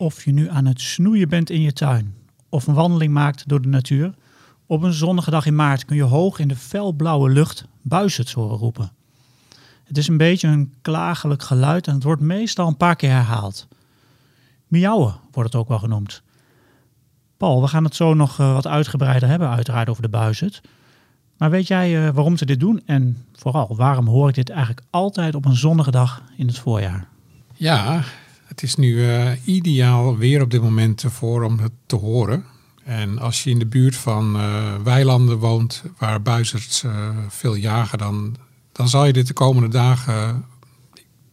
Of je nu aan het snoeien bent in je tuin of een wandeling maakt door de natuur, op een zonnige dag in maart kun je hoog in de felblauwe lucht buizerds horen roepen. Het is een beetje een klagelijk geluid en het wordt meestal een paar keer herhaald. Miauwen wordt het ook wel genoemd. Paul, we gaan het zo nog eh, wat uitgebreider hebben, uiteraard over de buizerd. Maar weet jij eh, waarom ze dit doen en vooral waarom hoor ik dit eigenlijk altijd op een zonnige dag in het voorjaar? Ja, het is nu uh, ideaal weer op dit moment ervoor om het te horen. En als je in de buurt van uh, weilanden woont waar buizerds uh, veel jagen, dan, dan zal je dit de komende dagen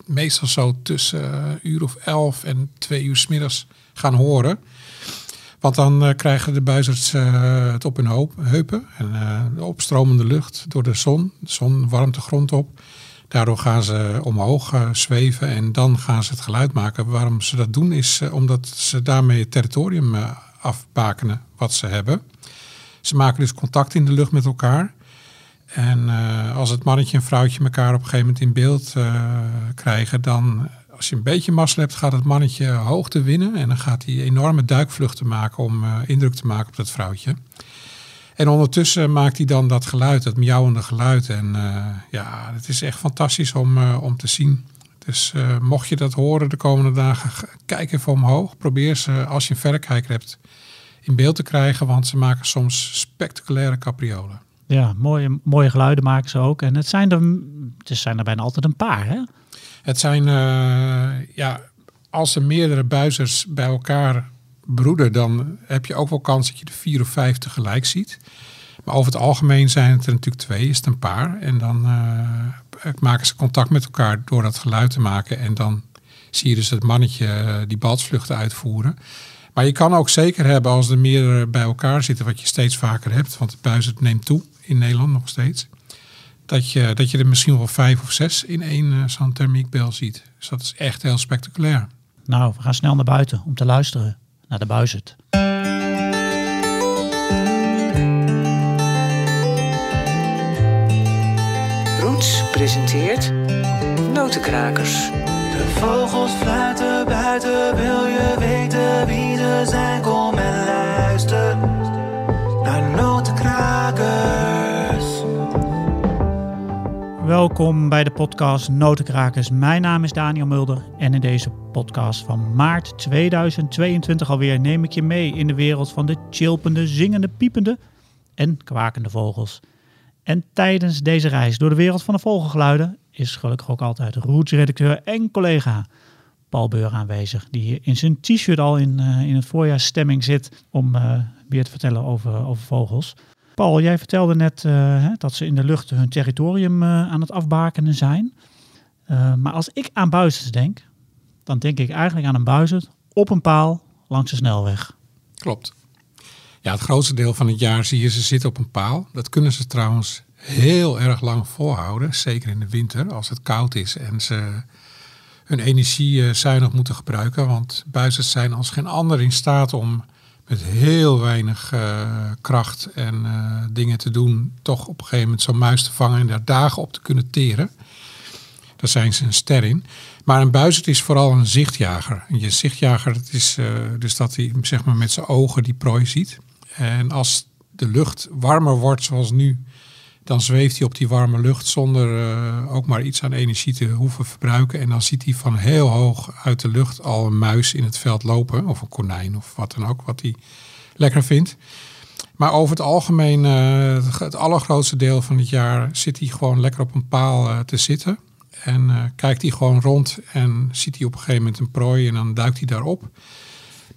meestal zo tussen een uur of elf en twee uur s middags gaan horen. Want dan krijgen de buizerds het op hun heupen en de opstromende lucht door de zon. De zon warmt de grond op. Daardoor gaan ze omhoog uh, zweven en dan gaan ze het geluid maken. Waarom ze dat doen is uh, omdat ze daarmee het territorium uh, afbakenen wat ze hebben. Ze maken dus contact in de lucht met elkaar. En als het mannetje en vrouwtje elkaar op een gegeven moment in beeld krijgen, dan als je een beetje mazzel hebt, gaat het mannetje hoogte winnen. En dan gaat hij enorme duikvluchten maken om indruk te maken op dat vrouwtje. En ondertussen maakt hij dan dat geluid, dat miauwende geluid. En uh, ja, het is echt fantastisch om, uh, om te zien. Dus uh, mocht je dat horen de komende dagen, kijk even omhoog. Probeer ze, als je een verrekijker hebt, in beeld te krijgen. Want ze maken soms spectaculaire capriolen. Ja, mooie, mooie geluiden maken ze ook. En het zijn er, het zijn er bijna altijd een paar, hè? Het zijn, ja, als er meerdere buizers bij elkaar broeder, dan heb je ook wel kans dat je de vier of vijf tegelijk ziet. Maar over het algemeen zijn het er natuurlijk twee, is het een paar. En dan uh, maken ze contact met elkaar door dat geluid te maken. En dan zie je dus het mannetje uh, die balsvluchten uitvoeren. Maar je kan ook zeker hebben als er meerdere bij elkaar zitten, wat je steeds vaker hebt, want het buizen neemt toe in Nederland nog steeds. Dat je, dat je er misschien wel vijf of zes in één uh, zo'n thermiekbel ziet. Dus dat is echt heel spectaculair. Nou, we gaan snel naar buiten om te luisteren naar de buizerd. Roots presenteert Notenkrakers. De vogels fluiten buiten, wil je weten wie ze zijn? Kom Welkom bij de podcast Notenkrakers. Mijn naam is Daniel Mulder en in deze podcast van maart 2022 alweer neem ik je mee in de wereld van de chilpende, zingende, piepende en kwakende vogels. En tijdens deze reis door de wereld van de vogelgeluiden is gelukkig ook altijd Roots-redacteur en collega Paul Beur aanwezig, die hier in zijn t-shirt al in, uh, in het voorjaarsstemming zit om uh, weer te vertellen over, over vogels. Paul, jij vertelde net hè, dat ze in de lucht hun territorium aan het afbakenen zijn. maar als ik aan buizers denk, dan denk ik eigenlijk aan een buizerd op een paal langs de snelweg. Klopt. Ja, het grootste deel van het jaar zie je ze zitten op een paal. Dat kunnen ze trouwens heel erg lang volhouden, zeker in de winter als het koud is en ze hun energie zuinig moeten gebruiken. Want buizers zijn als geen ander in staat om met heel weinig uh, kracht en uh, dingen te doen, toch op een gegeven moment zo'n muis te vangen en daar dagen op te kunnen teren. Daar zijn ze een ster in. Maar een buizerd is vooral een zichtjager. En je zichtjager dat is uh, dus dat hij zeg maar, met zijn ogen die prooi ziet. En als de lucht warmer wordt zoals nu, dan zweeft hij op die warme lucht zonder uh, ook maar iets aan energie te hoeven verbruiken. En dan ziet hij van heel hoog uit de lucht al een muis in het veld lopen. Of een konijn of wat dan ook, wat hij lekker vindt. Maar over het algemeen, uh, het allergrootste deel van het jaar, zit hij gewoon lekker op een paal uh, te zitten. En kijkt hij gewoon rond en ziet hij op een gegeven moment een prooi en dan duikt hij daarop.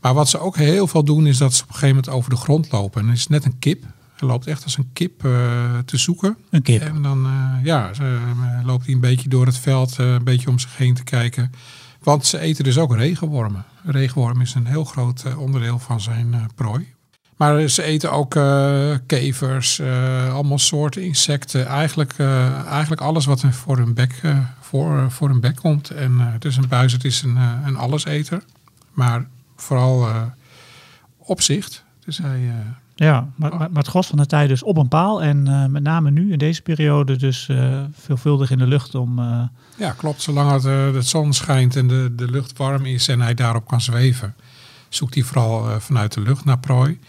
Maar wat ze ook heel veel doen is dat ze op een gegeven moment over de grond lopen. En is net een kip. Hij loopt echt als een kip uh, te zoeken. Een kip. En dan uh, ja, ze, uh, loopt hij een beetje door het veld, een beetje om zich heen te kijken. Want ze eten dus ook regenwormen. Regenworm is een heel groot onderdeel van zijn prooi. Maar ze eten ook uh, kevers, uh, allemaal soorten insecten. Eigenlijk, uh, eigenlijk alles wat er voor hun bek, voor, voor hun bek komt. En dus een buizerd is een, een alleseter. Maar vooral opzicht. Dus hij, ja, maar, maar, het gros van de tijd dus op een paal. En met name nu in deze periode dus veelvuldig in de lucht om... Ja, klopt. Zolang het, de zon schijnt en de, de lucht warm is en hij daarop kan zweven zoekt hij vooral eh, vanuit de lucht naar prooi.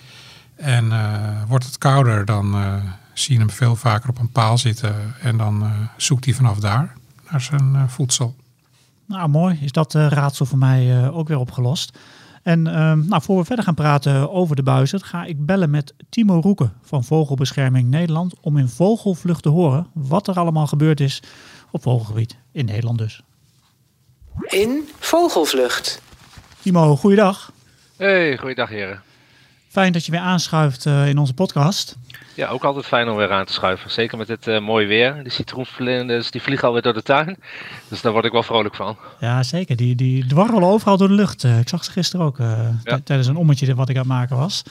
En eh, wordt het kouder, dan eh, zie je hem veel vaker op een paal zitten. En dan eh, zoekt hij vanaf daar naar zijn eh, voedsel. Nou, mooi. Is dat eh, raadsel voor mij eh, ook weer opgelost. En ehm, nou, voor we verder gaan praten over de buizen, ga ik bellen met Timo Roeken van Vogelbescherming Nederland om in vogelvlucht te horen wat er allemaal gebeurd is op vogelgebied in Nederland dus. In vogelvlucht. Timo, goeiedag. Hey, goeiedag heren. Fijn dat je weer aanschuift eh, in onze podcast. Ja, ook altijd fijn om weer aan te schuiven. Zeker met dit eh, mooie weer. Die citroenvlinders die vliegen alweer door de tuin. Dus daar word ik wel vrolijk van. Ja, zeker. Die, die dwarrelen overal door de lucht. Eh, ik zag ze gisteren ook Ja. tijdens een ommetje wat ik aan het maken was.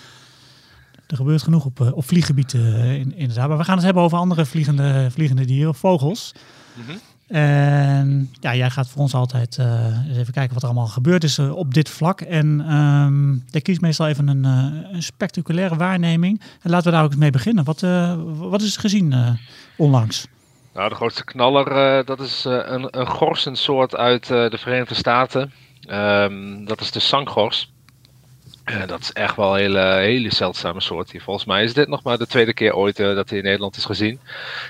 Er gebeurt genoeg op, op vlieggebied in, inderdaad. Maar we gaan het hebben over andere vliegende, vliegende dieren, vogels. Mhm. En ja, jij gaat voor ons altijd eh, eens even kijken wat er allemaal gebeurd is eh, op dit vlak. En ehm ik kies meestal even een, eh, een spectaculaire waarneming. En laten we daar ook eens mee beginnen. Wat, wat is gezien onlangs? Nou, de grootste knaller, dat is een, een gorsensoort uit de Verenigde Staten. Ehm, dat is de zanggors. Eh, dat is echt wel een hele, hele zeldzame soort hier. Volgens mij is dit nog maar de tweede keer ooit eh, dat hij in Nederland is gezien.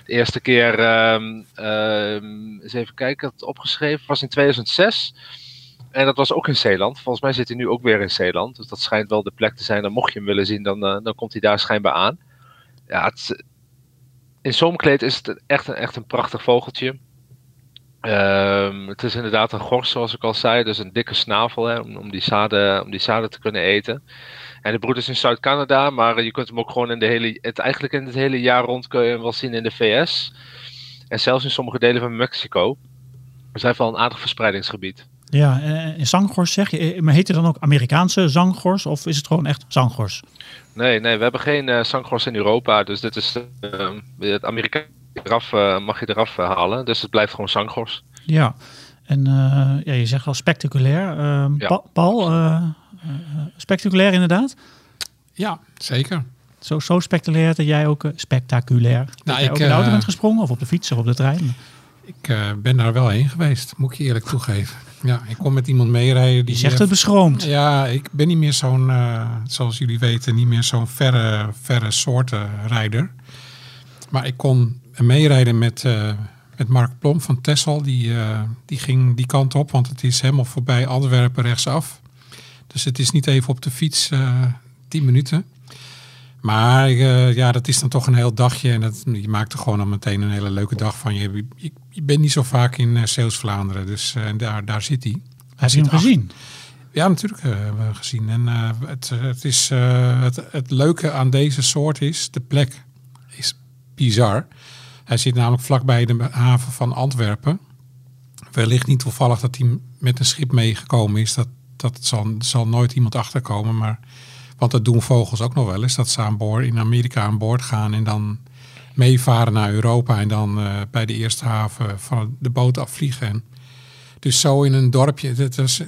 De eerste keer, ehm, ehm, eens even kijken, het opgeschreven, was in 2006. En dat was ook in Zeeland. Volgens mij zit hij nu ook weer in Zeeland. Dus dat schijnt wel de plek te zijn. Dan mocht je hem willen zien, dan, eh, dan komt hij daar schijnbaar aan. Ja, het in zomerkleed is het echt een, echt een prachtig vogeltje. Ehm, het is inderdaad een gors, zoals ik al zei. Dus een dikke snavel hè, om, om, die zaden, om die zaden te kunnen eten. En de broed is in Zuid-Canada, maar je kunt hem ook gewoon in de hele, het, eigenlijk in het hele jaar rond kun je hem wel zien in de VS. En zelfs in sommige delen van Mexico. Dus hij heeft wel een aardig verspreidingsgebied. Ja, eh, in zanggors zeg je, eh, maar heet het dan ook Amerikaanse zanggors of is het gewoon echt zanggors? Nee, nee, we hebben geen eh zanggors in Europa. Dus dit is eh, het Amerikaanse eraf, eh, mag je eraf eh, halen. Dus het blijft gewoon zanggors. Ja, en eh, ja, je zegt al spectaculair. Ehm, Ja. Pa- Paul, spectaculair inderdaad? Ja, zeker. Zo, zo spectaculair dat jij ook spectaculair. jij ik, ook in de auto bent gesprongen of op de fiets of op de trein. Ik eh, ben daar wel heen geweest, moet ik je eerlijk toegeven. Ja, ik kon met iemand meerijden. Je Die zegt het beschroomd. Ja, ik ben niet meer zo'n, eh, zoals jullie weten, niet meer zo'n verre, verre soorten rijder. Maar ik kon meerijden met, eh, met Mark Plom van Tessel. Die, eh, die ging die kant op, want het is helemaal voorbij Antwerpen rechtsaf. Dus het is niet even op de fiets, eh 10 minuten. Maar ja, dat is dan toch een heel dagje. En dat, je maakt er gewoon al meteen een hele leuke dag van. Je, je, je bent niet zo vaak in eh, Zeeuws-Vlaanderen, dus daar, daar zit hij. Heb je hem gezien? ja, natuurlijk hebben we gezien. En het, het, is, het, het leuke aan deze soort is, de plek is bizar. Hij zit namelijk vlakbij de haven van Antwerpen. Wellicht niet toevallig dat hij met een schip meegekomen is. Dat, dat zal, zal nooit iemand achterkomen. Maar, want dat doen vogels ook nog wel eens. Dat ze aan boord, in Amerika aan boord gaan en dan meevaren naar Europa. En dan eh, bij de eerste haven van de boot afvliegen. En dus zo in een dorpje. Het is,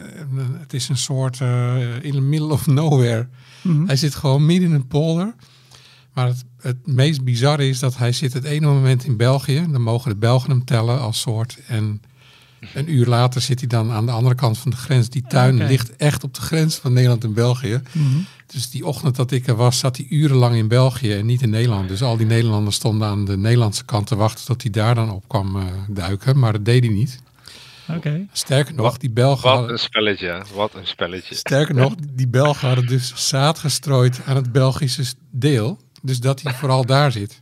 het is een soort eh, in the middle of nowhere. Mhm. Hij zit gewoon midden in een polder. Maar het, het meest bizarre is dat hij zit het ene moment in België. Dan mogen de Belgen hem tellen als soort. En een uur later zit hij dan aan de andere kant van de grens. Die tuin Oké. ligt echt op de grens van Nederland en België. Mhm. Dus die ochtend dat ik er was, zat hij urenlang in België en niet in Nederland. Dus al die Nederlanders stonden aan de Nederlandse kant te wachten tot hij daar dan op kwam eh, duiken. Maar dat deed hij niet. Oké. Sterker nog, die Belgen Wat hadden, een spelletje, wat een spelletje. sterker nog, die Belgen hadden dus zaad gestrooid aan het Belgische deel. Dus dat hij vooral daar zit.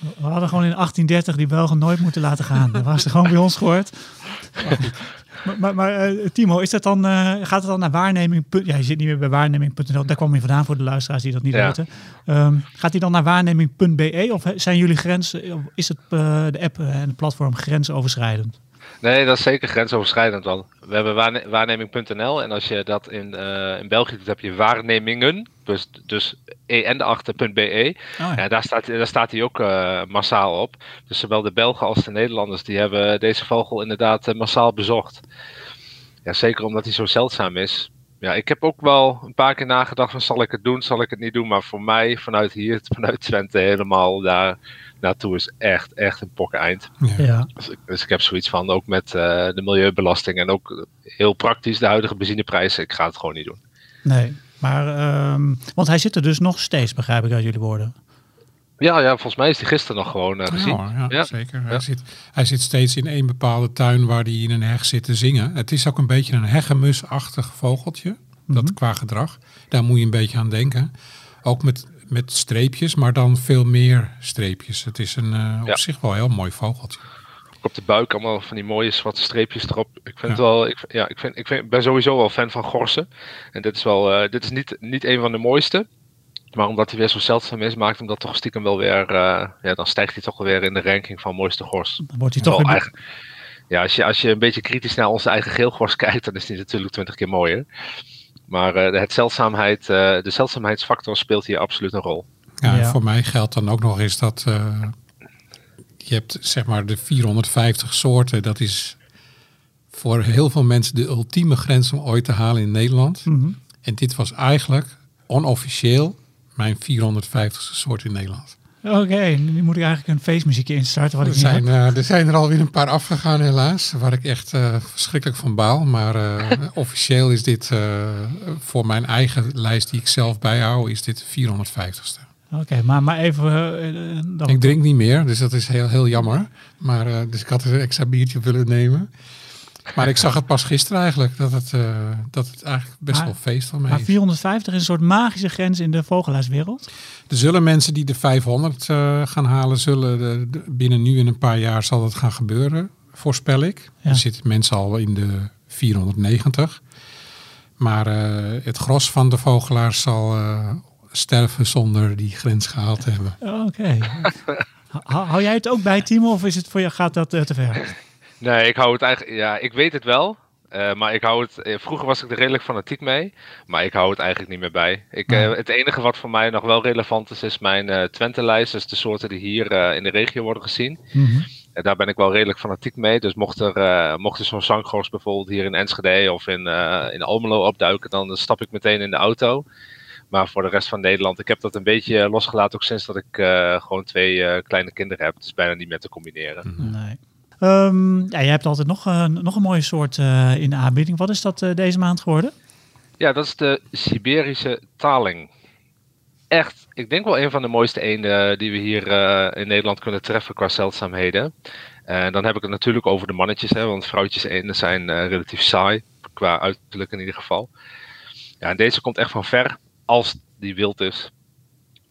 We hadden gewoon in 1830 die Belgen nooit moeten laten gaan. Dat was er gewoon bij ons gehoord. Maar, maar, maar, eh, Timo, is dat dan, eh, gaat het dan naar waarneming? Ja, je zit niet meer bij waarneming.nl. Daar kwam je vandaan voor de luisteraars die dat niet Ja. weten. Ehm, gaat hij dan naar waarneming.be of zijn jullie grenzen? of Is het eh, de app en het platform grensoverschrijdend? Nee, dat is zeker grensoverschrijdend wel. We hebben waarne- waarneming.nl en als je dat in, eh, in België doet, heb je waarnemingen. Dus, dus en achter.be. Oh, Ja, daar staat, daar staat hij ook eh, massaal op. Dus zowel de Belgen als de Nederlanders die hebben deze vogel inderdaad eh, massaal bezocht. Ja, zeker omdat hij zo zeldzaam is. Ja, ik heb ook wel een paar keer nagedacht van zal ik het doen, zal ik het niet doen. Maar voor mij vanuit hier, vanuit Twente helemaal daar naartoe is echt, echt een pokken eind. Ja. Dus ik, dus ik heb zoiets van, ook met eh, de milieubelasting en ook heel praktisch de huidige benzineprijzen, ik ga het gewoon niet doen. Nee. Maar, ehm, want hij zit er dus nog steeds, begrijp ik uit jullie woorden. Ja, ja, volgens mij is die gisteren nog gewoon eh, gezien. Ja, ja, Ja. zeker. Hij, zit, hij zit steeds in één bepaalde tuin waar hij in een heg zit te zingen. Het is ook een beetje een hegemusachtig vogeltje, dat qua gedrag. Daar moet je een beetje aan denken. Ook met, met streepjes, maar dan veel meer streepjes. Het is een eh, op zich wel een heel mooi vogeltje. Ook op de buik allemaal van die mooie zwarte streepjes erop. Ik vind het wel, ik, ja, ik, vind, ik vind, ben sowieso wel fan van gorsen. En dit is wel, eh, dit is niet, niet een van de mooiste. Maar omdat hij weer zo zeldzaam is, maakt hem dat toch stiekem wel weer, eh, ja, dan stijgt hij toch wel weer in de ranking van mooiste gors. Dan wordt hij toch Wel weer... eigen- ja, als je, als je een beetje kritisch naar onze eigen geelgors kijkt, dan is die natuurlijk twintig keer mooier. Maar eh, het zeldzaamheid, eh, de zeldzaamheidsfactor speelt hier absoluut een rol. Ja. Voor mij geldt dan ook nog eens dat eh, je hebt zeg maar de 450 soorten. Dat is voor heel veel mensen de ultieme grens om ooit te halen in Nederland. Mhm. En dit was eigenlijk onofficieel mijn 450ste soort in Nederland. Oké, nu moet ik eigenlijk een feestmuziekje instarten. Wat Er ik niet zijn, eh, er zijn er alweer een paar afgegaan helaas, waar ik echt eh, verschrikkelijk van baal. Maar eh, officieel is dit voor mijn eigen lijst die ik zelf bijhoud, is dit de 450ste. Oké, maar, maar even... dan- Ik drink niet meer, dus dat is heel, heel jammer. Maar, dus ik had een extra biertje willen nemen. Maar ik zag het pas gisteren eigenlijk, dat het, eh, dat het eigenlijk best Maar- wel feest van mij maar is. 450 is een soort magische grens in de vogelaarswereld. Er zullen mensen die de 500 eh, gaan halen, zullen de- de- binnen nu in een paar jaar zal dat gaan gebeuren, voorspel ik. Ja. Er zitten mensen al in de 490. Maar eh, het gros van de vogelaars zal sterven zonder die grens gehaald te hebben. Oké. Hou, hou jij het ook bij, Timo, of is het voor je, gaat dat te ver? Nee, ik hou het eigenlijk. Ja, ik weet het wel. eh, maar ik hou het. eh, vroeger was ik er redelijk fanatiek mee. Maar ik hou het eigenlijk niet meer bij. Ik, eh, het enige wat voor mij nog wel relevant is, is mijn eh Twente-lijst. Dus de soorten die hier in de regio worden gezien. Mhm. En daar ben ik wel redelijk fanatiek mee. Dus mocht er, mocht er zo'n zanggors bijvoorbeeld hier in Enschede of in, in Almelo opduiken, dan stap ik meteen in de auto. Maar voor de rest van Nederland, ik heb dat een beetje losgelaten ook sinds dat ik gewoon twee kleine kinderen heb. Het is bijna niet meer te combineren. Nee. Ehm, ja, je hebt altijd nog, eh, nog een mooie soort eh, in de aanbieding. Wat is dat eh, deze maand geworden? Ja, dat is de Siberische taling. Echt, ik denk wel een van de mooiste eenden die we hier in Nederland kunnen treffen qua zeldzaamheden. En dan heb ik het natuurlijk over de mannetjes, hè, want vrouwtjes eenden zijn relatief saai, qua uiterlijk in ieder geval. Ja, en deze komt echt van ver, als die wild is.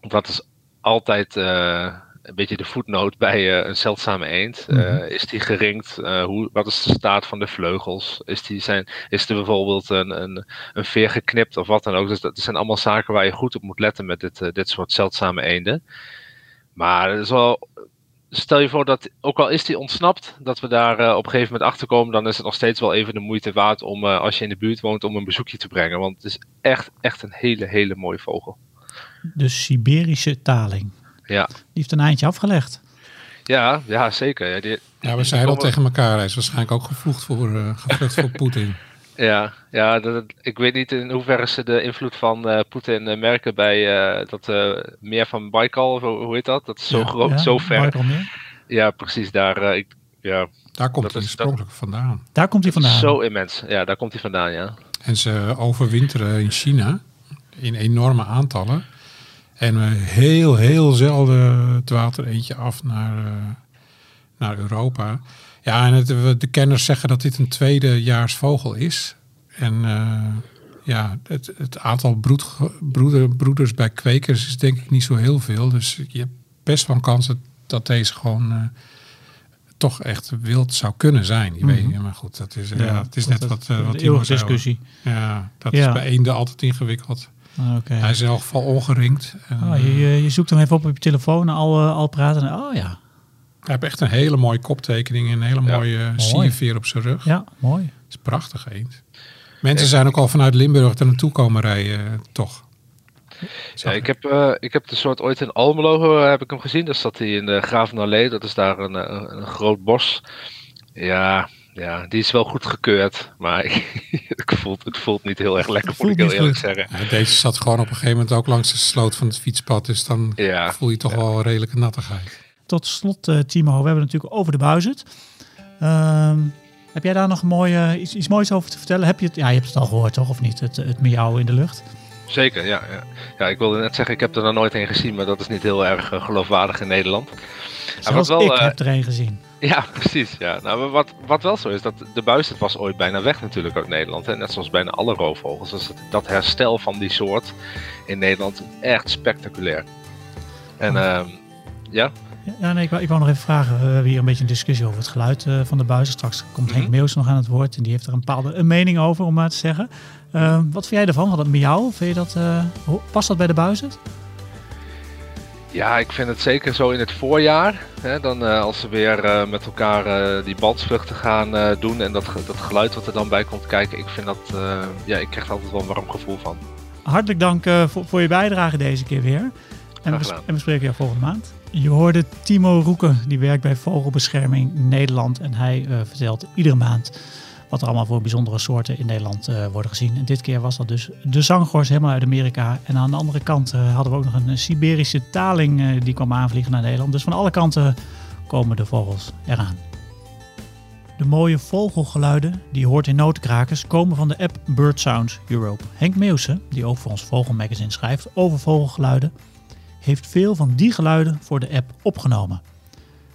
Dat is altijd een beetje de voetnoot bij eh, een zeldzame eend. Eh, is die geringd? Eh, hoe, wat is de staat van de vleugels? Is, die zijn, is er bijvoorbeeld een, een, een veer geknipt of wat dan ook? Dus dat zijn allemaal zaken waar je goed op moet letten met dit, dit soort zeldzame eenden. Maar het is wel, stel je voor dat, ook al is die ontsnapt, dat we daar op een gegeven moment achter komen, dan is het nog steeds wel even de moeite waard om, als je in de buurt woont, om een bezoekje te brengen. Want het is echt, echt een hele, hele mooie vogel. De Siberische taling. Ja, Die heeft een eindje afgelegd. ja, ja zeker. Ja, die, Ja, we zeiden al komen- tegen elkaar, hij is waarschijnlijk ook gevloegd voor, eh gevlucht voor Poetin. Ja, ja dat, ik weet niet in hoeverre ze de invloed van eh, Poetin eh, merken bij eh, dat eh, meer van Baikal, of hoe heet dat? Dat is zo Ja. groot, Ja, zo ver. Ja, precies daar. eh, ik, ja, Daar komt hij oorspronkelijk vandaan. Daar komt hij vandaan. zo immens. Ja, daar komt hij vandaan, ja. En ze overwinteren in China in enorme aantallen. En heel, heel zelden dwaalt er eentje af naar, eh, naar Europa. Ja, en het, de kenners zeggen dat dit een tweedejaarsvogel is. En eh, ja, het, het aantal broed, broeder, broeders bij kwekers is denk ik niet zo heel veel. Dus je hebt best wel een kans dat, deze gewoon eh, toch echt wild zou kunnen zijn. Je weet, maar goed, dat is, ja, het is net dat- wat, dat- wat eeuwige hoor. discussie. Ja, dat Ja. is bij eenden altijd ingewikkeld. Oké. Hij is in elk geval ongeringd. En, Oh, je, je, je zoekt hem even op op je telefoon, al, eh, al praten. en- Oh ja, Hij heeft echt een hele mooie koptekening en een hele Ja. mooie Mooi. sierveer op zijn rug. ja, mooi. Het is prachtig eend. Mensen zijn ook al vanuit Limburg er naartoe komen rijden, eh, toch? ja ik, heb, eh, ik heb de soort ooit in Almelo eh, heb ik hem gezien. Daar zat hij in de Gravenallee. Dat is daar een, eh, een, een groot bos. Ja, ja, die is wel goed gekeurd. Maar ik voelt, het voelt niet heel erg lekker, moet ik heel eerlijk goed. zeggen. Ja, deze zat gewoon op een gegeven moment ook langs de sloot van het fietspad. Dus dan Ja. voel je toch wel een redelijke nattigheid. Tot slot, eh, Timo, we hebben het natuurlijk over de buizerd. Ehm, heb jij daar nog mooie, iets, iets moois over te vertellen? Heb je het, ja, je hebt het al gehoord, toch? Of niet? Het, het miauw in de lucht. Zeker, ja, ja. Ja, ik wilde net zeggen, ik heb er nog nooit een gezien, maar dat is niet heel erg eh, geloofwaardig in Nederland. Ja, Zelfs wel, ik eh, heb er een gezien. Ja, precies. Ja. Nou, wat, wat wel zo is, dat de buis het was ooit bijna weg natuurlijk uit Nederland. Hè? Net zoals bijna alle roofvogels. Dus dat, dat herstel van die soort in Nederland echt spectaculair. En Oh. ehm, ja, Ja, nee, ik, wou, ik wou nog even vragen. We hebben hier een beetje een discussie over het geluid eh, van de buizen. Straks komt Henk Mhm. Meeuws nog aan het woord. En die heeft er een bepaalde een mening over, om maar te zeggen. Eh, wat vind jij ervan? Van dat miauw? Vind je dat, eh, past dat bij de buizen? ja, ik vind het zeker zo in het voorjaar. Hè, dan als ze weer met elkaar die balsvluchten gaan doen. En dat, dat geluid wat er dan bij komt kijken. Ik vind dat, ja, ik krijg er altijd wel een warm gevoel van. Hartelijk dank voor, voor je bijdrage deze keer weer. En we, en we spreken jou volgende maand. Je hoorde Timo Roeken, die werkt bij Vogelbescherming Nederland. En hij eh, vertelt iedere maand wat er allemaal voor bijzondere soorten in Nederland eh, worden gezien. En dit keer was dat dus de zanggors helemaal uit Amerika. En aan de andere kant eh, hadden we ook nog een Siberische taling die kwam aanvliegen naar Nederland. Dus van alle kanten komen de vogels eraan. De mooie vogelgeluiden die je hoort in notenkrakers komen van de app Bird Sounds Europe. Henk Meeuwse, die ook voor ons Vogelmagazine schrijft over vogelgeluiden, heeft veel van die geluiden voor de app opgenomen.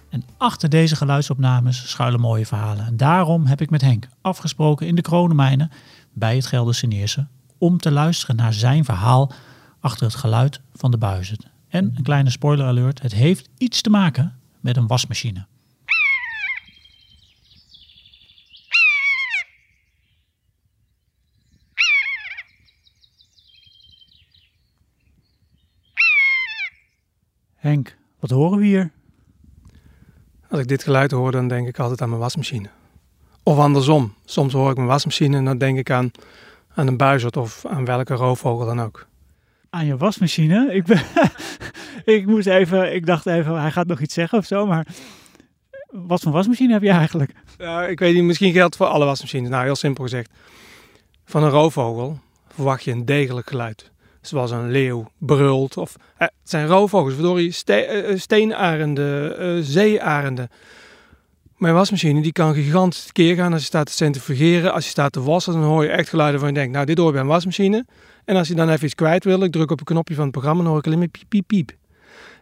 En achter deze geluidsopnames schuilen mooie verhalen. En daarom heb ik met Henk afgesproken in de Kronenmijnen bij het Gelderse Neerse om te luisteren naar zijn verhaal achter het geluid van de buizen. En een kleine spoiler alert, het heeft iets te maken met een wasmachine. Henk, wat horen we hier? Als ik dit geluid hoor, dan denk ik altijd aan mijn wasmachine. Of andersom. Soms hoor ik mijn wasmachine en dan denk ik aan, aan een buizerd of aan welke roofvogel dan ook. Aan je wasmachine? Ik, ben, ik moest even, ik dacht even, hij gaat nog iets zeggen of zo, maar wat voor wasmachine heb je eigenlijk? Ik weet niet, misschien geldt voor alle wasmachines. Nou, heel simpel gezegd. Van een roofvogel verwacht je een degelijk geluid. Zoals een leeuw brult. Of, eh, het zijn roofvogels, verdorie, eh, eh, steenarenden, zeearenden. Mijn wasmachine die kan gigantisch keer gaan als je staat te centrifugeren. Als je staat te wassen, dan hoor je echt geluiden van je denkt, nou dit hoor bij een wasmachine. En als je dan even iets kwijt wil, ik druk op een knopje van het programma, dan hoor ik alleen maar piep, piep, piep.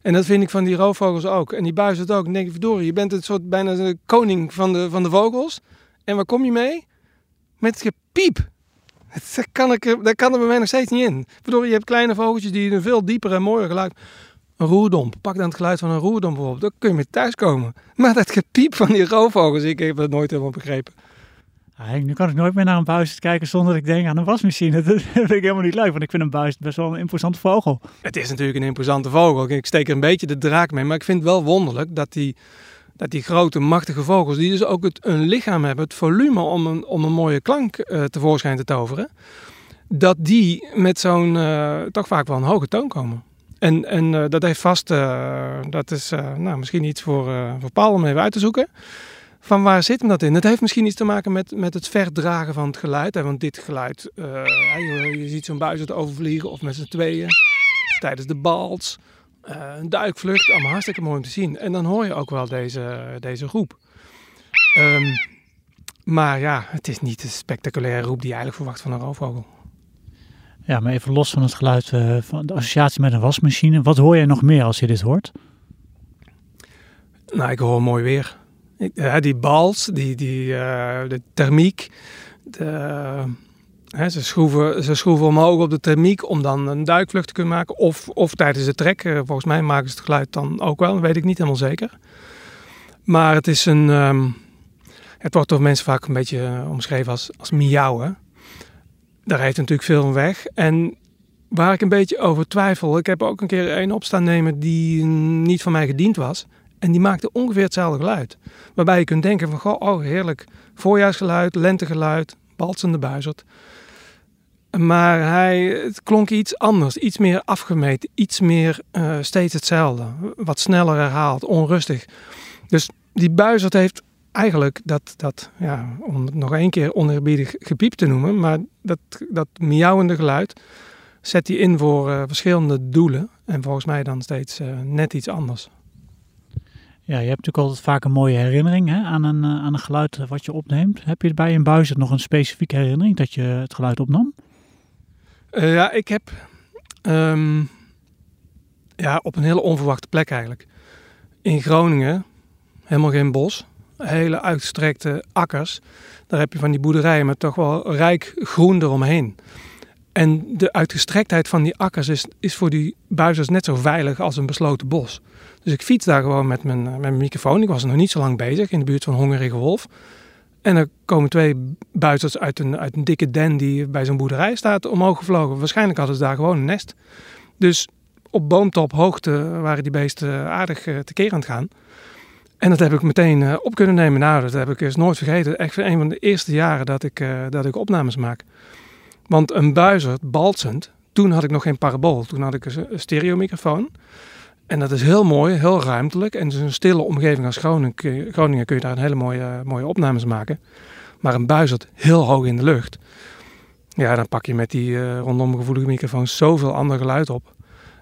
En dat vind ik van die roofvogels ook. En die buizen het ook. Dan denk verdorie, je bent een soort bijna de koning van de, van de vogels. En waar kom je mee? Met gepiep. Dat kan, ik, er- dat kan er bij mij nog steeds niet in. Verdorie, je hebt kleine vogeltjes die een veel dieper en mooier geluid... Een roerdomp. Pak dan het geluid van een roerdomp bijvoorbeeld. Dan kun je mee thuiskomen. Maar dat gepiep van die roofvogels, ik heb het nooit helemaal begrepen. Henk, nu kan ik nooit meer naar een buis kijken zonder dat ik denk aan een wasmachine. Dat vind ik helemaal niet leuk, want ik vind een buis best wel een imposante vogel. Het is natuurlijk een imposante vogel. Ik steek er een beetje de draak mee. Maar ik vind het wel wonderlijk dat die, dat die grote, machtige vogels... die dus ook het, een lichaam hebben, het volume om een, om een mooie klank eh, tevoorschijn te toveren... dat die met zo'n eh, toch vaak wel een hoge toon komen. En, en eh, dat heeft vast... dat is nou, misschien iets voor, voor Paul om even uit te zoeken... Van waar zit hem dat in? Het heeft misschien iets te maken met, met het verdragen van het geluid. Hè? Want dit geluid, je, je ziet zo'n het overvliegen of met z'n tweeën tijdens de bals, eh, een duikvlucht, allemaal hartstikke mooi om te zien. En dan hoor je ook wel deze, deze roep. Ehm, maar ja, het is niet de spectaculaire roep die je eigenlijk verwacht van een roofvogel. Ja, maar even los van het geluid eh, van de associatie met een wasmachine. Wat hoor je nog meer als je dit hoort? Nou, ik hoor mooi weer. Ik, eh, die bals, die, die, de thermiek. De, ze, schroeven, ze schroeven omhoog op de thermiek om dan een duikvlucht te kunnen maken. Of, of tijdens het trek. Eh, volgens mij maken ze het geluid dan ook wel. Dat weet ik niet helemaal zeker. Maar het is een... ehm, het wordt door mensen vaak een beetje eh, omschreven als, als miauwen. Daar heeft natuurlijk veel van weg. En waar ik een beetje over twijfel... Ik heb ook een keer een opstaan nemen die niet van mij gediend was. En die maakte ongeveer hetzelfde geluid. Waarbij je kunt denken van, goh, oh heerlijk. Voorjaarsgeluid, lentegeluid, balsende buizerd. Maar hij, het klonk iets anders, iets meer afgemeten, iets meer eh, steeds hetzelfde. Wat sneller herhaald, onrustig. Dus die buizerd heeft eigenlijk dat, dat ja, om het nog één keer oneerbiedig gepiep te noemen, maar dat, dat miauwende geluid zet hij in voor eh, verschillende doelen. En volgens mij dan steeds eh, net iets anders. Ja, je hebt natuurlijk altijd vaak een mooie herinnering hè, aan, een, aan een geluid wat je opneemt. Heb je bij een buis nog een specifieke herinnering dat je het geluid opnam? Eh, ja, ik heb ehm, ja, op een hele onverwachte plek eigenlijk. In Groningen, helemaal geen bos, hele uitgestrekte akkers. Daar heb je van die boerderijen met toch wel rijk groen eromheen. En de uitgestrektheid van die akkers is, is voor die buizers net zo veilig als een besloten bos. Dus ik fiets daar gewoon met mijn, met mijn microfoon. Ik was nog niet zo lang bezig in de buurt van Hongerige Wolf. En er komen twee buizers uit een, uit een dikke den die bij zo'n boerderij staat omhoog gevlogen. Waarschijnlijk hadden ze daar gewoon een nest. Dus op boomtop hoogte waren die beesten aardig uh, tekeer aan het gaan. En dat heb ik meteen uh, op kunnen nemen. Nou, dat heb ik eens nooit vergeten. Echt een van de eerste jaren dat ik, uh, dat ik opnames maak. Want een buizer, balsend, toen had ik nog geen parabool. Toen had ik een stereomicrofoon. En dat is heel mooi, heel ruimtelijk. En een stille omgeving als Groningen, Groningen kun je daar een hele mooie, mooie opnames maken. Maar een buizerd heel hoog in de lucht. Ja, dan pak je met die uh, rondom gevoelige microfoon zoveel ander geluid op.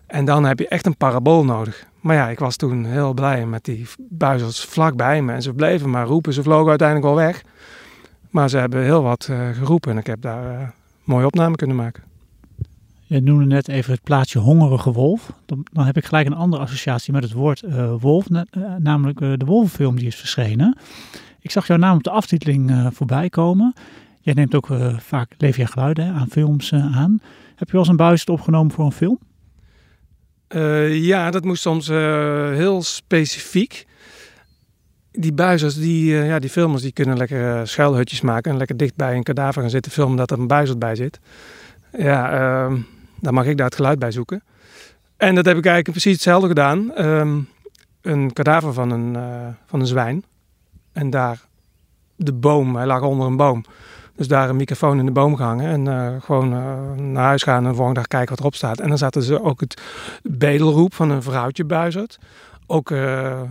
En dan heb je echt een parabool nodig. Maar ja, ik was toen heel blij met die buizers vlakbij me. En ze bleven maar roepen. Ze vlogen uiteindelijk wel weg. Maar ze hebben heel wat uh, geroepen. En ik heb daar uh, mooie opname kunnen maken. Je noemde net even het plaatsje hongerige wolf. Dan, dan heb ik gelijk een andere associatie met het woord uh, wolf. Na, namelijk de wolvenfilm die is verschenen. Ik zag jouw naam op de aftiteling voorbij komen. Jij neemt ook vaak leef geluiden aan films aan. Heb je wel eens een buis opgenomen voor een film? Uh, ja, dat moest soms uh, heel specifiek. Die buizers, die, uh, ja, die filmers, die kunnen lekker schuilhutjes maken en lekker dicht bij een kadaver gaan zitten filmen dat er een buizerd bij zit. Ja, ehm, dan mag ik daar het geluid bij zoeken. En dat heb ik eigenlijk precies hetzelfde gedaan. Um, een kadaver van een, van een zwijn. En daar de boom, hij lag onder een boom. Dus daar een microfoon in de boom gehangen en uh, gewoon uh, naar huis gaan en de volgende dag kijken wat erop staat. En dan zaten ze ook het bedelroep van een vrouwtje buizerd. Ook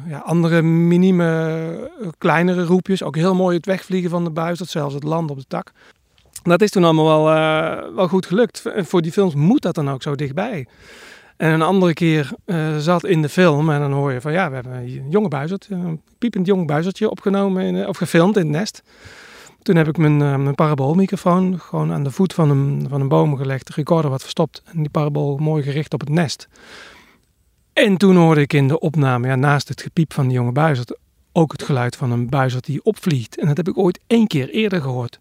ja, andere minieme, kleinere roepjes. Ook heel mooi het wegvliegen van de buizerd, zelfs het land op de tak. Dat is toen allemaal wel, wel goed gelukt. Voor die films moet dat dan ook zo dichtbij. En een andere keer zat in de film en dan hoor je van ja, we hebben een jonge buizerd, een piepend jong buizertje opgenomen of gefilmd in het nest. Toen heb ik mijn, uh, mijn paraboolmicrofoon gewoon aan de voet van een, van een boom gelegd, de recorder wat verstopt en die parabool mooi gericht op het nest. En toen hoorde ik in de opname, ja, naast het gepiep van de jonge buizerd, ook het geluid van een buizerd die opvliegt. En dat heb ik ooit één keer eerder gehoord.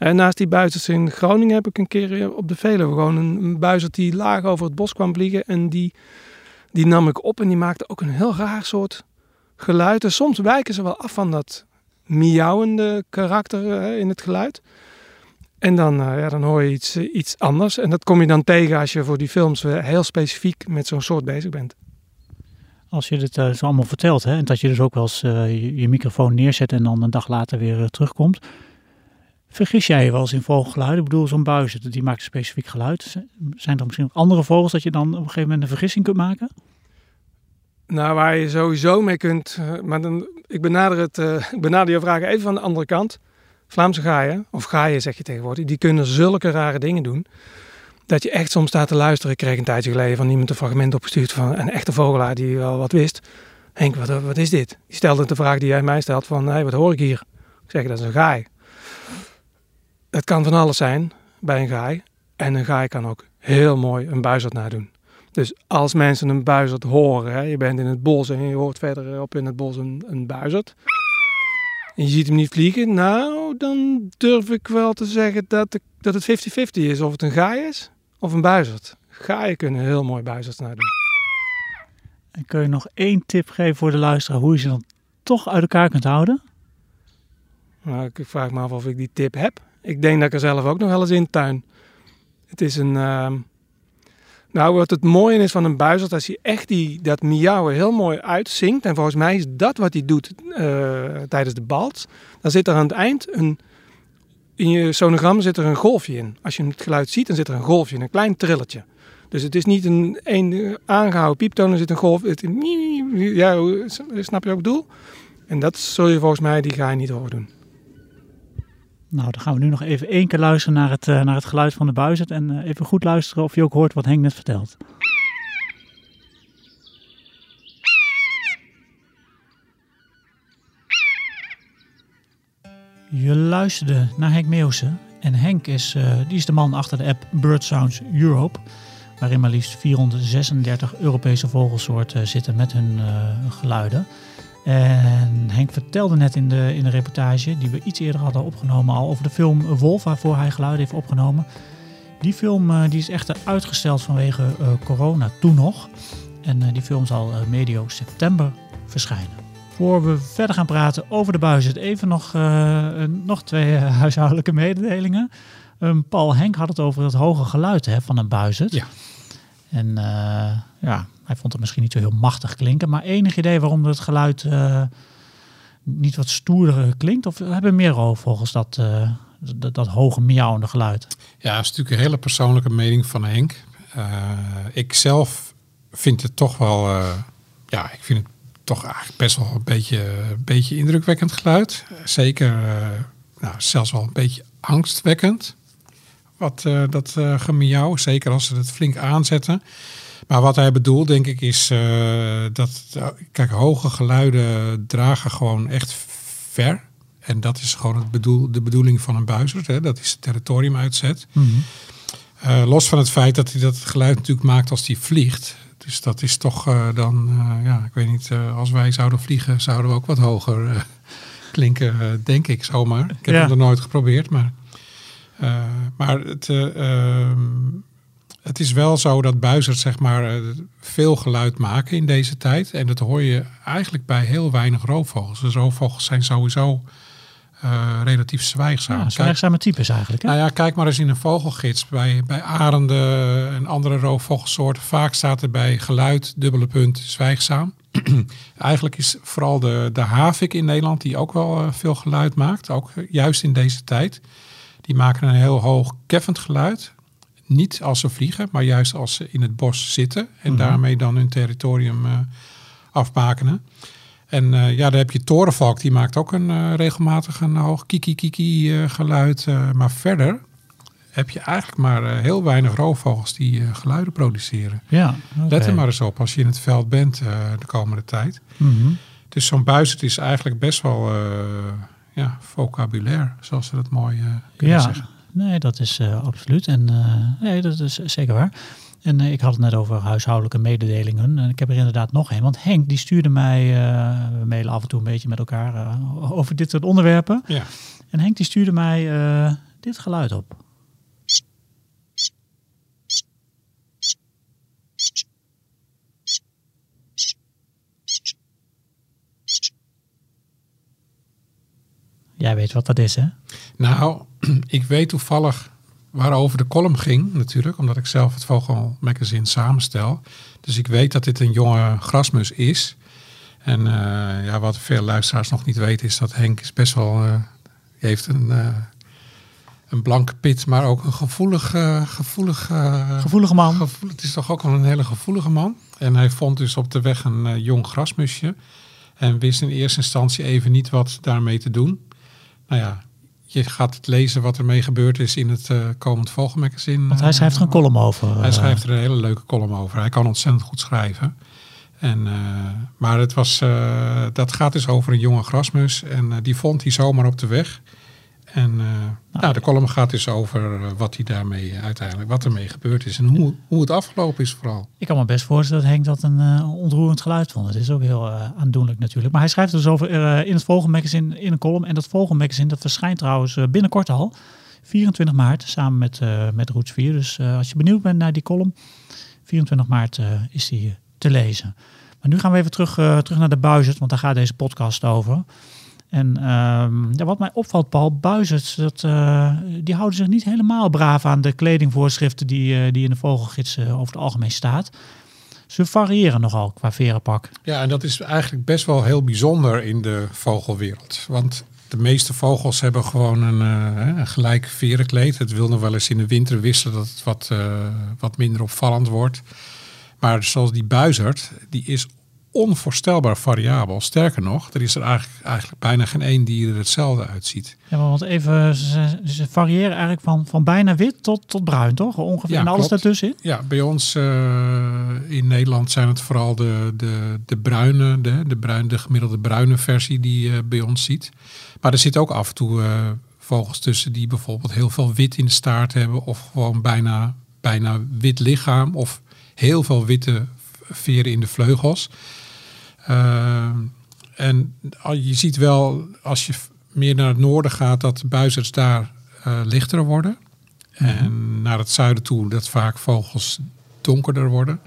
En naast die buizerds in Groningen heb ik een keer op de Veluwe gewoon een, buizerd die laag over het bos kwam vliegen. En die, die nam ik op en die maakte ook een heel raar soort geluid. En soms wijken ze wel af van dat miauwende karakter in het geluid. En dan, ja, dan hoor je iets, iets anders. En dat kom je dan tegen als je voor die films heel specifiek met zo'n soort bezig bent. Als je dit uh, zo allemaal vertelt, hè, en dat je dus ook wel eens je, microfoon neerzet en dan een dag later weer terugkomt. Vergis jij je wel eens in vogelgeluiden? Ik bedoel, zo'n buizen, die maakt specifiek geluid. Zijn er misschien ook andere vogels dat je dan op een gegeven moment een vergissing kunt maken? Nou, waar je sowieso mee kunt, maar dan, ik benader, het, uh, benader je vragen even van de andere kant. Vlaamse gaaien, of gaaien zeg je tegenwoordig, die kunnen zulke rare dingen doen. Dat je echt soms staat te luisteren. Ik kreeg een tijdje geleden van iemand een fragment opgestuurd van een echte vogelaar die wel wat wist. Henk, wat, wat is dit? Die stelde de vraag die jij mij stelt van, hey, wat hoor ik hier? Ik zeg, dat is een gaai. Het kan van alles zijn bij een gaai. En een gaai kan ook heel mooi een buizerd nadoen. Dus als mensen een buizerd horen, hè, je bent in het bos en je hoort verderop in het bos een, een buizerd. En je ziet hem niet vliegen, nou, dan durf ik wel te zeggen dat, dat het 50-50 is. Of het een gaai is of een buizerd. Gaaien kunnen heel mooi buizerds nadoen. En kun je nog één tip geven voor de luisteraar hoe je ze dan toch uit elkaar kunt houden? Nou, ik vraag me af of ik die tip heb. Ik denk dat ik er zelf ook nog wel eens in tuin. Het is een... Uh, nou, wat het mooie is van een buizerd, als hij echt die, dat miauwen heel mooi uitzinkt. En volgens mij is dat wat hij doet uh, tijdens de balt. Dan zit er aan het eind een. In je sonogram zit er een golfje in. Als je het geluid ziet, dan zit er een golfje in, een klein trilletje. Dus het is niet een, een aangehouden pieptoon, er zit een golf. Het, ja, snap je ook het doel? En dat zul je volgens mij, die ga je niet horen doen. Nou, dan gaan we nu nog even één keer luisteren naar het, uh, naar het geluid van de buizerd. En uh, even goed luisteren of je ook hoort wat Henk net vertelt. Je luisterde naar Henk Meeuwse En Henk is, eh, die is de man achter de app Bird Sounds Europe. Waarin maar liefst 436 Europese vogelsoorten zitten met hun eh, geluiden. En Henk vertelde net in de, in de reportage, die we iets eerder hadden opgenomen al, over de film Wolf, waarvoor hij geluiden heeft opgenomen. Die film eh, die is echter uitgesteld vanwege eh, corona toen nog. En eh, die film zal medio september verschijnen. Voor we verder gaan praten over de buizen, even nog, nog twee huishoudelijke mededelingen. Ehm, Paul Henk had het over het hoge geluid hè, van een buizerd. Ja. En ja, hij vond het misschien niet zo heel machtig klinken. Maar enig idee waarom het geluid eh, niet wat stoerder klinkt? Of hebben meer roofvogels dat, eh, dat, dat hoge miauwende geluid? Ja, dat is natuurlijk een hele persoonlijke mening van Henk. Eh, ik zelf vind het toch wel, ja, ik vind het toch best wel een beetje, een beetje indrukwekkend geluid. Zeker, nou, zelfs wel een beetje angstwekkend. Wat dat gemiauw, zeker als ze het flink aanzetten. Maar wat hij bedoelt, denk ik, is eh, dat, eh, kijk, hoge geluiden dragen gewoon echt ver. En dat is gewoon het bedoel, de bedoeling van een buizerd. Hè? Dat is het territorium uitzet. Eh, los van het feit dat hij dat geluid natuurlijk maakt als hij vliegt. Dus dat is toch dan, ja, ik weet niet, als wij zouden vliegen, zouden we ook wat hoger klinken, denk ik zomaar. Ik heb Ja. het nog nooit geprobeerd, maar, maar het, eh, ehm, het is wel zo dat buizers zeg maar eh, veel geluid maken in deze tijd. En dat hoor je eigenlijk bij heel weinig roofvogels. Dus roofvogels zijn sowieso eh, relatief zwijgzaam. Ja, Kijk- zwijgzame types eigenlijk. Hè? nou ja, kijk maar eens in een vogelgids. Bij, bij arenden en andere roofvogelsoorten. Vaak staat er bij geluid, dubbele punt, zwijgzaam. Eigenlijk is vooral de, de havik in Nederland, die ook wel eh, veel geluid maakt. Ook juist in deze tijd. Die maken een heel hoog keffend geluid. Niet als ze vliegen, maar juist als ze in het bos zitten. En daarmee dan hun territorium eh afbakenen. En eh, ja, dan heb je torenvalk, die maakt ook een eh, regelmatig een hoog kiki kiki eh, geluid. maar verder heb je eigenlijk maar heel weinig roofvogels die geluiden produceren. Ja. Let er maar eens op als je in het veld bent de komende tijd. Mhm. Dus zo'n buizerd is eigenlijk best wel ja, vocabulair, zoals ze dat mooi kunnen Ja, zeggen. Nee, dat is eh, absoluut. En eh, nee, dat is zeker waar. En eh, ik had het net over huishoudelijke mededelingen. En ik heb er inderdaad nog een. Want Henk die stuurde mij, we mailen af en toe een beetje met elkaar over dit soort onderwerpen. Ja. En Henk die stuurde mij dit geluid op. Jij weet wat dat is, hè? Nou, ik weet toevallig waarover de column ging natuurlijk, omdat ik zelf het Vogelmagazine samenstel. Dus ik weet dat dit een jonge grasmus is. En eh, ja, wat veel luisteraars nog niet weten is dat Henk is best wel, die heeft een, eh, een blanke pit, maar ook een gevoelig, eh, gevoelig, eh, Gevoelige man. het is toch ook wel een hele gevoelige man. En hij vond dus op de weg een jong grasmusje. En wist in eerste instantie even niet wat daarmee te doen. Nou ja, je gaat het lezen wat ermee gebeurd is in het eh, komend Vogelmagazine. Want hij schrijft er een column over. Hij eh, schrijft er een hele leuke column over. Hij kan ontzettend goed schrijven. En, eh, maar het was, eh, dat gaat dus over een jonge grasmus. En eh, die vond hij zomaar op de weg. En eh, nou, de column gaat dus over eh, wat hij daarmee uiteindelijk, wat ermee gebeurd is. En hoe, hoe het afgelopen is vooral. Ik kan me best voorstellen dat Henk dat een eh, ontroerend geluid vond. Het is ook heel eh, aandoenlijk natuurlijk. Maar hij schrijft dus over eh, in het Vogelmagazine in een column. En dat Vogelmagazine dat verschijnt trouwens eh, binnenkort al. 24 maart samen met, eh met Roots 4. Dus eh, als je benieuwd bent naar die column, 24 maart eh, is die eh, te lezen. Maar nu gaan we even terug, eh, terug naar de buizerd, want daar gaat deze podcast over. En ehm, ja, wat mij opvalt, Paul, buizerds, dat, eh, die houden zich niet helemaal braaf aan de kledingvoorschriften die, eh, die in de vogelgids eh, over het algemeen staat. Ze variëren nogal qua verenpak. Ja, en dat is eigenlijk best wel heel bijzonder in de vogelwereld. Want de meeste vogels hebben gewoon een, gelijk verenkleed. Het wil nog wel eens in de winter wisselen dat het wat, wat minder opvallend wordt. Maar zoals die buizerd, die is onvoorstelbaar variabel. Sterker nog, er is er eigenlijk, eigenlijk bijna geen één die er hetzelfde uitziet. Ja, maar want even, ze, ze variëren eigenlijk van, van bijna wit tot, tot bruin, toch? Ongeveer. Ja, en alles klopt. daartussenin? Ja, bij ons eh, in Nederland zijn het vooral de, de, de bruine, de, de, bruin, de gemiddelde bruine versie die je bij ons ziet. Maar er zitten ook af en toe eh, vogels tussen die bijvoorbeeld heel veel wit in de staart hebben. Of gewoon bijna, bijna wit lichaam. Of heel veel witte veren in de vleugels. Uh, en je ziet wel, als je meer naar het noorden gaat, dat de buizerds daar uh, lichter worden. En naar het zuiden toe, dat vaak vogels donkerder worden.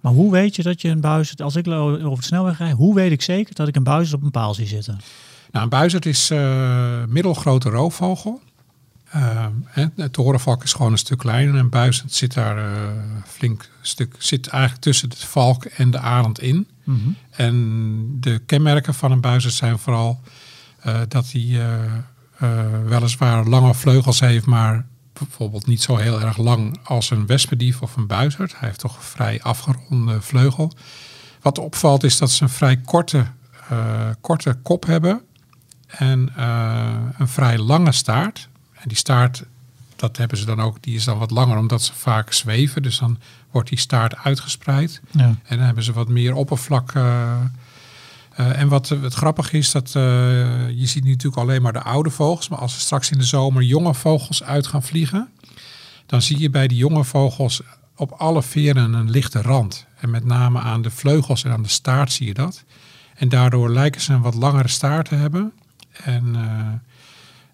Maar hoe weet je dat je een buizerd, als ik over de snelweg rijd, hoe weet ik zeker dat ik een buizerd op een paal zie zitten? Nou, een buizerd is uh, middelgrote roofvogel. Uh, het torenvalk is gewoon een stuk kleiner en een buizerd zit daar uh, flink stuk, zit eigenlijk tussen de valk en de arend in. -hmm. En de kenmerken van een buizerd zijn vooral dat hij weliswaar lange vleugels heeft, maar bijvoorbeeld niet zo heel erg lang als een wespendief of een buizerd. Hij heeft toch een vrij afgeronde vleugel. Wat opvalt is dat ze een vrij korte, korte kop hebben en een vrij lange staart. En die staart, dat hebben ze dan ook, die is dan wat langer omdat ze vaak zweven. Dus dan wordt die staart uitgespreid. Ja. En dan hebben ze wat meer oppervlak. Uh, uh, en wat het grappig is, dat uh, je ziet nu natuurlijk alleen maar de oude vogels. Maar als er straks in de zomer jonge vogels uit gaan vliegen, dan zie je bij die jonge vogels op alle veren een lichte rand. En met name aan de vleugels en aan de staart zie je dat. En daardoor lijken ze een wat langere staart te hebben. En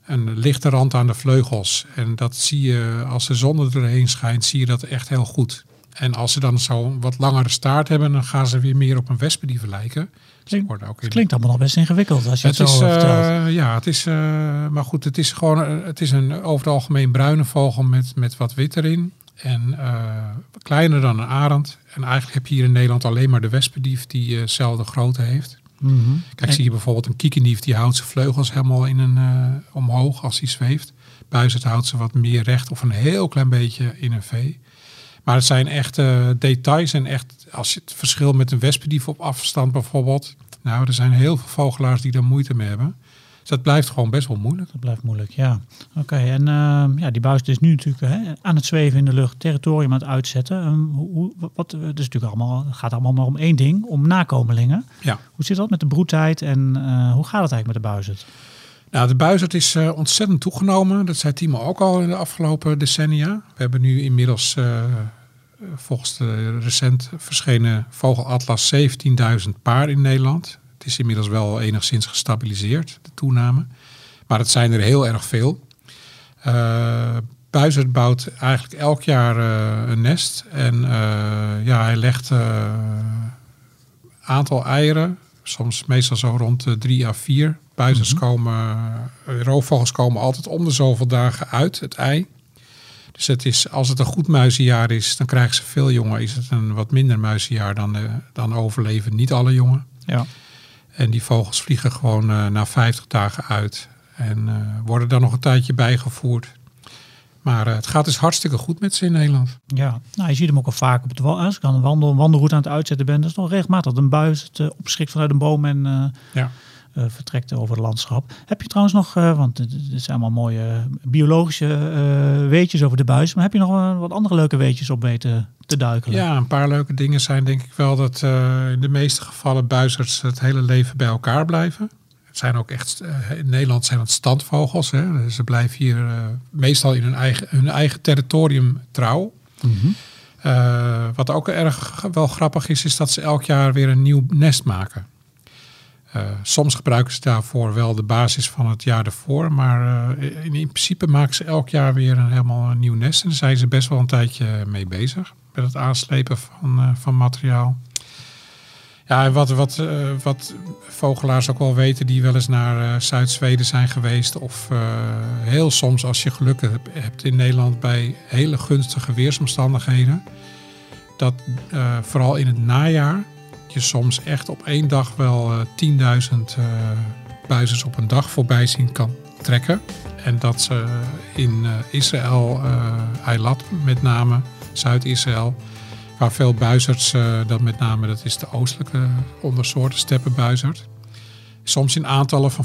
een lichte rand aan de vleugels. En dat zie je als de zon er doorheen schijnt, zie je dat echt heel goed. En als ze dan zo'n wat langere staart hebben, dan gaan ze weer meer op een wespendief lijken. Klink, ook het klinkt allemaal nog best ingewikkeld als je het, het zo is, vertelt. Uh, ja, het is, uh, maar goed, het is gewoon het is een over het algemeen bruine vogel met, met wat wit erin. En uh, kleiner dan een arend. En eigenlijk heb je hier in Nederland alleen maar de wespendief die dezelfde grootte heeft. Mm -hmm. Kijk, en... zie je bijvoorbeeld een kiekendief die houdt zijn vleugels helemaal in een, omhoog als hij zweeft. Buizerd houdt ze wat meer recht of een heel klein beetje in een V. Maar het zijn echt uh, details en echt, als je het verschil met een wespendief op afstand bijvoorbeeld. Nou, er zijn heel veel vogelaars die daar moeite mee hebben. Dus dat blijft gewoon best wel moeilijk. Dat blijft moeilijk, ja. Oké, okay, en uh, ja, die buis is nu natuurlijk hè, aan het zweven in de lucht, territorium aan het uitzetten. Um, hoe, wat, het is natuurlijk allemaal, het gaat allemaal maar om één ding, om nakomelingen. Ja. Hoe zit dat met de broedtijd en uh, hoe gaat het eigenlijk met de buizerd? Nou, de buizerd is uh, ontzettend toegenomen. Dat zei Timo ook al in de afgelopen decennia. We hebben nu inmiddels volgens de recent verschenen vogelatlas 17.000 paar in Nederland. Het is inmiddels wel enigszins gestabiliseerd, de toename. Maar het zijn er heel erg veel. Uh, buizerd bouwt eigenlijk elk jaar een nest. En ja, hij legt aantal eieren, soms meestal zo rond de drie à vier Buizers mm-hmm. komen, roofvogels komen altijd om de zoveel dagen uit het ei. Dus het is, als het een goed muizenjaar is, dan krijgen ze veel jongen. Is het een wat minder muizenjaar, dan, dan overleven niet alle jongen. Ja. En die vogels vliegen gewoon uh, na 50 dagen uit. En uh, worden dan nog een tijdje bijgevoerd. Maar het gaat dus hartstikke goed met ze in Nederland. Ja, nou, je ziet hem ook al vaak op het wal. Als ik aan een wandel, wandelroute aan het uitzetten ben, dat is nog regelmatig een buis het opschrikt vanuit een boom en ja. Uh, vertrekt over het landschap. Heb je trouwens nog, uh, want het zijn allemaal mooie biologische uh, weetjes over de buis, maar heb je nog wat andere leuke weetjes op weten te duikelen? Ja, een paar leuke dingen zijn denk ik wel dat in de meeste gevallen buizers het hele leven bij elkaar blijven. Het zijn ook echt, in Nederland zijn het standvogels. Hè. Ze blijven hier meestal in hun eigen, hun eigen territorium trouw. Mm-hmm. wat ook erg wel grappig is, is dat ze elk jaar weer een nieuw nest maken. Uh, soms gebruiken ze daarvoor wel de basis van het jaar ervoor. Maar uh, in, in, principe maken ze elk jaar weer een, helemaal een nieuw nest. En daar zijn ze best wel een tijdje mee bezig. Met het aanslepen van, uh, van materiaal. Ja, en wat, wat, wat vogelaars ook wel weten die wel eens naar Zuid-Zweden zijn geweest. Of heel soms als je geluk hebt in Nederland bij hele gunstige weersomstandigheden. Dat vooral in het najaar je soms echt op één dag wel uh, 10.000 uh, buizers op een dag voorbij zien kan trekken. En dat ze in uh, Israël, Eilat met name, Zuid-Israël, waar veel buizerds, dat met name dat is de oostelijke ondersoort, steppenbuizerd, soms in aantallen van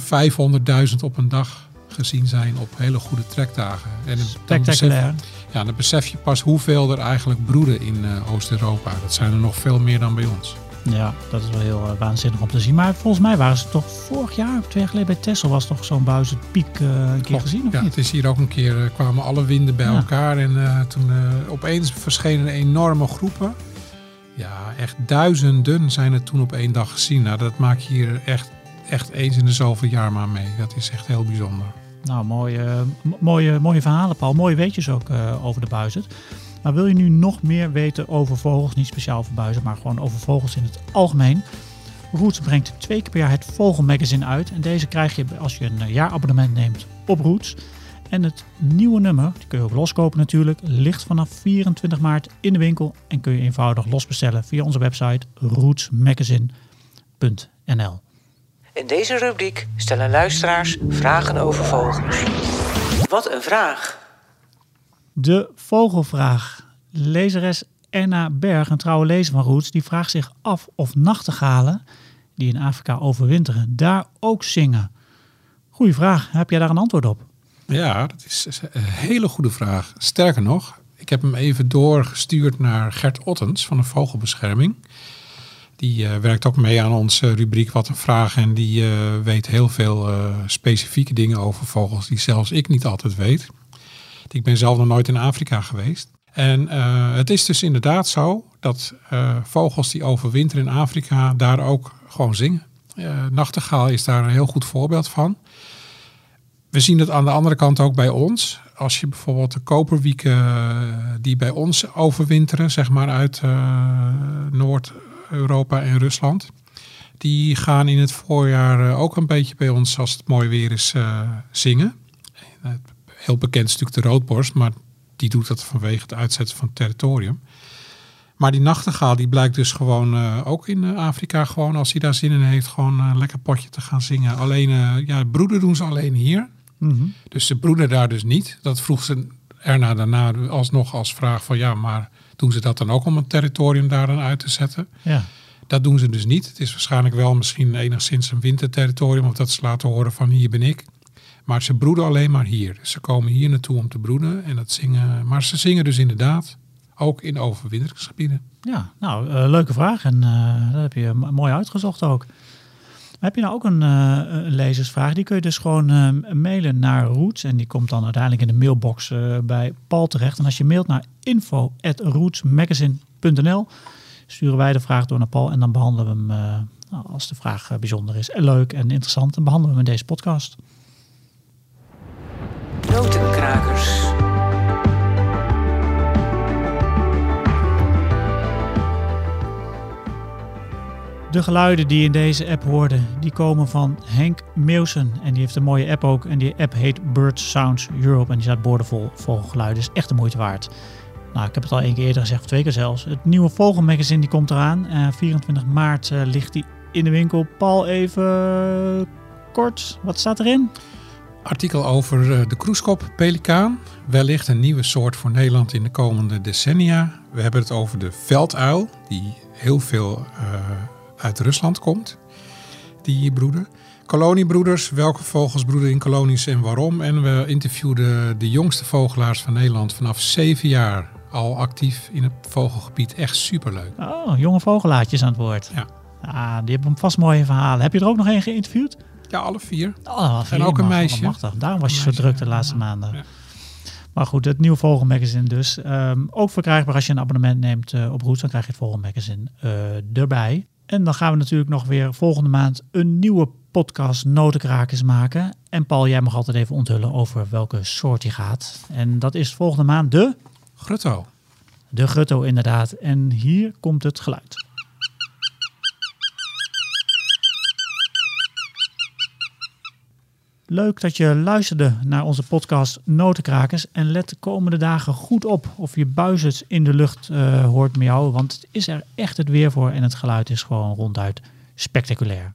500.000 op een dag gezien zijn op hele goede trekdagen. En dan besef, ja, dan besef je pas hoeveel er eigenlijk broeden in Oost-Europa. Dat zijn er nog veel meer dan bij ons. Ja, dat is wel heel eh, waanzinnig om te zien. Maar volgens mij waren ze toch vorig jaar, twee jaar geleden bij Tesla, was toch zo'n buizend piek eh, een keer gezien, of ja, niet? het is hier ook een keer, eh, kwamen alle winden bij Ja. elkaar en toen opeens verschenen enorme groepen. Ja, echt duizenden zijn er toen op één dag gezien. Nou, dat maak je hier echt, echt eens in de zoveel jaar maar mee. Dat is echt heel bijzonder. Nou, mooie, mooie, mooie verhalen, Paul. Mooie weetjes ook over de buizerd. Maar wil je nu nog meer weten over vogels, niet speciaal over buizen, maar gewoon over vogels in het algemeen? Roots brengt twee keer per jaar het Vogelmagazine uit. En deze krijg je als je een eh, jaarabonnement neemt op Roots. En het nieuwe nummer, die kun je ook loskopen natuurlijk, ligt vanaf 24 maart in de winkel. En kun je eenvoudig losbestellen via onze website rootsmagazine.nl. In deze rubriek stellen luisteraars vragen over vogels. Wat een vraag! De vogelvraag. Lezeres Erna Berg, een trouwe lezer van Roots, die vraagt zich af of nachtegalen die in Afrika overwinteren daar ook zingen. Goeie vraag. Heb jij daar een antwoord op? Ja, dat is een hele goede vraag. Sterker nog, ik heb hem even doorgestuurd naar Gert Ottens van de Vogelbescherming. Die eh, werkt ook mee aan onze rubriek Wat een Vraag. En die eh, weet heel veel eh, specifieke dingen over vogels die zelfs ik niet altijd weet. Ik ben zelf nog nooit in Afrika geweest. En eh, het is dus inderdaad zo dat eh, vogels die overwinteren in Afrika daar ook gewoon zingen. Eh, nachtegaal is daar een heel goed voorbeeld van. We zien het aan de andere kant ook bij ons. Als je bijvoorbeeld de koperwieken die bij ons overwinteren, zeg maar uit Noord-Europa en Rusland. Die gaan in het voorjaar ook een beetje bij ons, als het mooi weer is, zingen. Eh, Heel bekend is natuurlijk de roodborst, maar die doet dat vanwege het uitzetten van het territorium. Maar die nachtegaal die blijkt dus gewoon eh, ook in eh, Afrika gewoon als hij daar zin in heeft gewoon een lekker potje te gaan zingen. Alleen eh, ja, broeden doen ze alleen hier. Dus ze broeden daar dus niet. Dat vroeg ze erna daarna alsnog als vraag van ja, maar doen ze dat dan ook om het territorium daar dan uit te zetten? Ja. Dat doen ze dus niet. Het is waarschijnlijk wel misschien enigszins een winterterritorium of dat ze laten horen van hier ben ik. Maar ze broeden alleen maar hier. Ze komen hier naartoe om te broeden en dat zingen. Maar ze zingen dus inderdaad ook in overwinteringsgebieden. Ja, nou, eh, leuke vraag. En eh, dat heb je mooi uitgezocht ook. Heb je nou ook een, een lezersvraag? Die kun je dus gewoon mailen naar Roots. En die komt dan uiteindelijk in de mailbox bij Paul terecht. En als je mailt naar info.rootsmagazine.nl sturen wij de vraag door naar Paul. En dan behandelen we hem, nou, als de vraag bijzonder is en leuk en interessant, dan behandelen we hem in deze podcast. Notenkrakers. De geluiden die in deze app hoorde, die komen van Henk Meeuwsen. En die heeft een mooie app ook. En die app heet Bird Sounds Europe. En die staat boordevol vogelgeluiden. Is echt de moeite waard. Nou, ik heb het al één keer eerder gezegd, twee keer zelfs. Het nieuwe Vogelmagazine die komt eraan. Eh, 24 maart eh, ligt die in de winkel. Paul, even kort. Wat staat erin? Artikel over eh, de kroeskop pelikaan. Wellicht een nieuwe soort voor Nederland in de komende decennia. We hebben het over de velduil, die heel veel eh, uit Rusland komt. Die hier broeden. Koloniebroeders, welke vogels broeden in kolonies en waarom? En we interviewden de jongste vogelaars van Nederland vanaf zeven jaar al actief in het vogelgebied. Echt superleuk. Oh, jonge vogelaartjes aan het woord. Ja. Ah, die hebben vast mooie verhalen. Heb je er ook nog één geïnterviewd? Ja, alle vier. Oh, En ook een meisje. Machtig. Daarom was je zo druk de ja. laatste maanden. Ja. Maar goed, het nieuwe Vogelmagazine dus. Ehm, ook verkrijgbaar als je een abonnement neemt eh, op Roots. Dan krijg je het Vogelmagazine eh erbij. En dan gaan we natuurlijk nog weer volgende maand een nieuwe podcast Notenkrakers maken. En Paul, jij mag altijd even onthullen over welke soort die gaat. En dat is volgende maand de, Grutto. de Grutto inderdaad. En hier komt het geluid. Leuk dat je luisterde naar onze podcast Notenkrakers. En let de komende dagen goed op of je buizers in de lucht eh, hoort miauwen. Want het is er echt het weer voor en het geluid is gewoon ronduit spectaculair.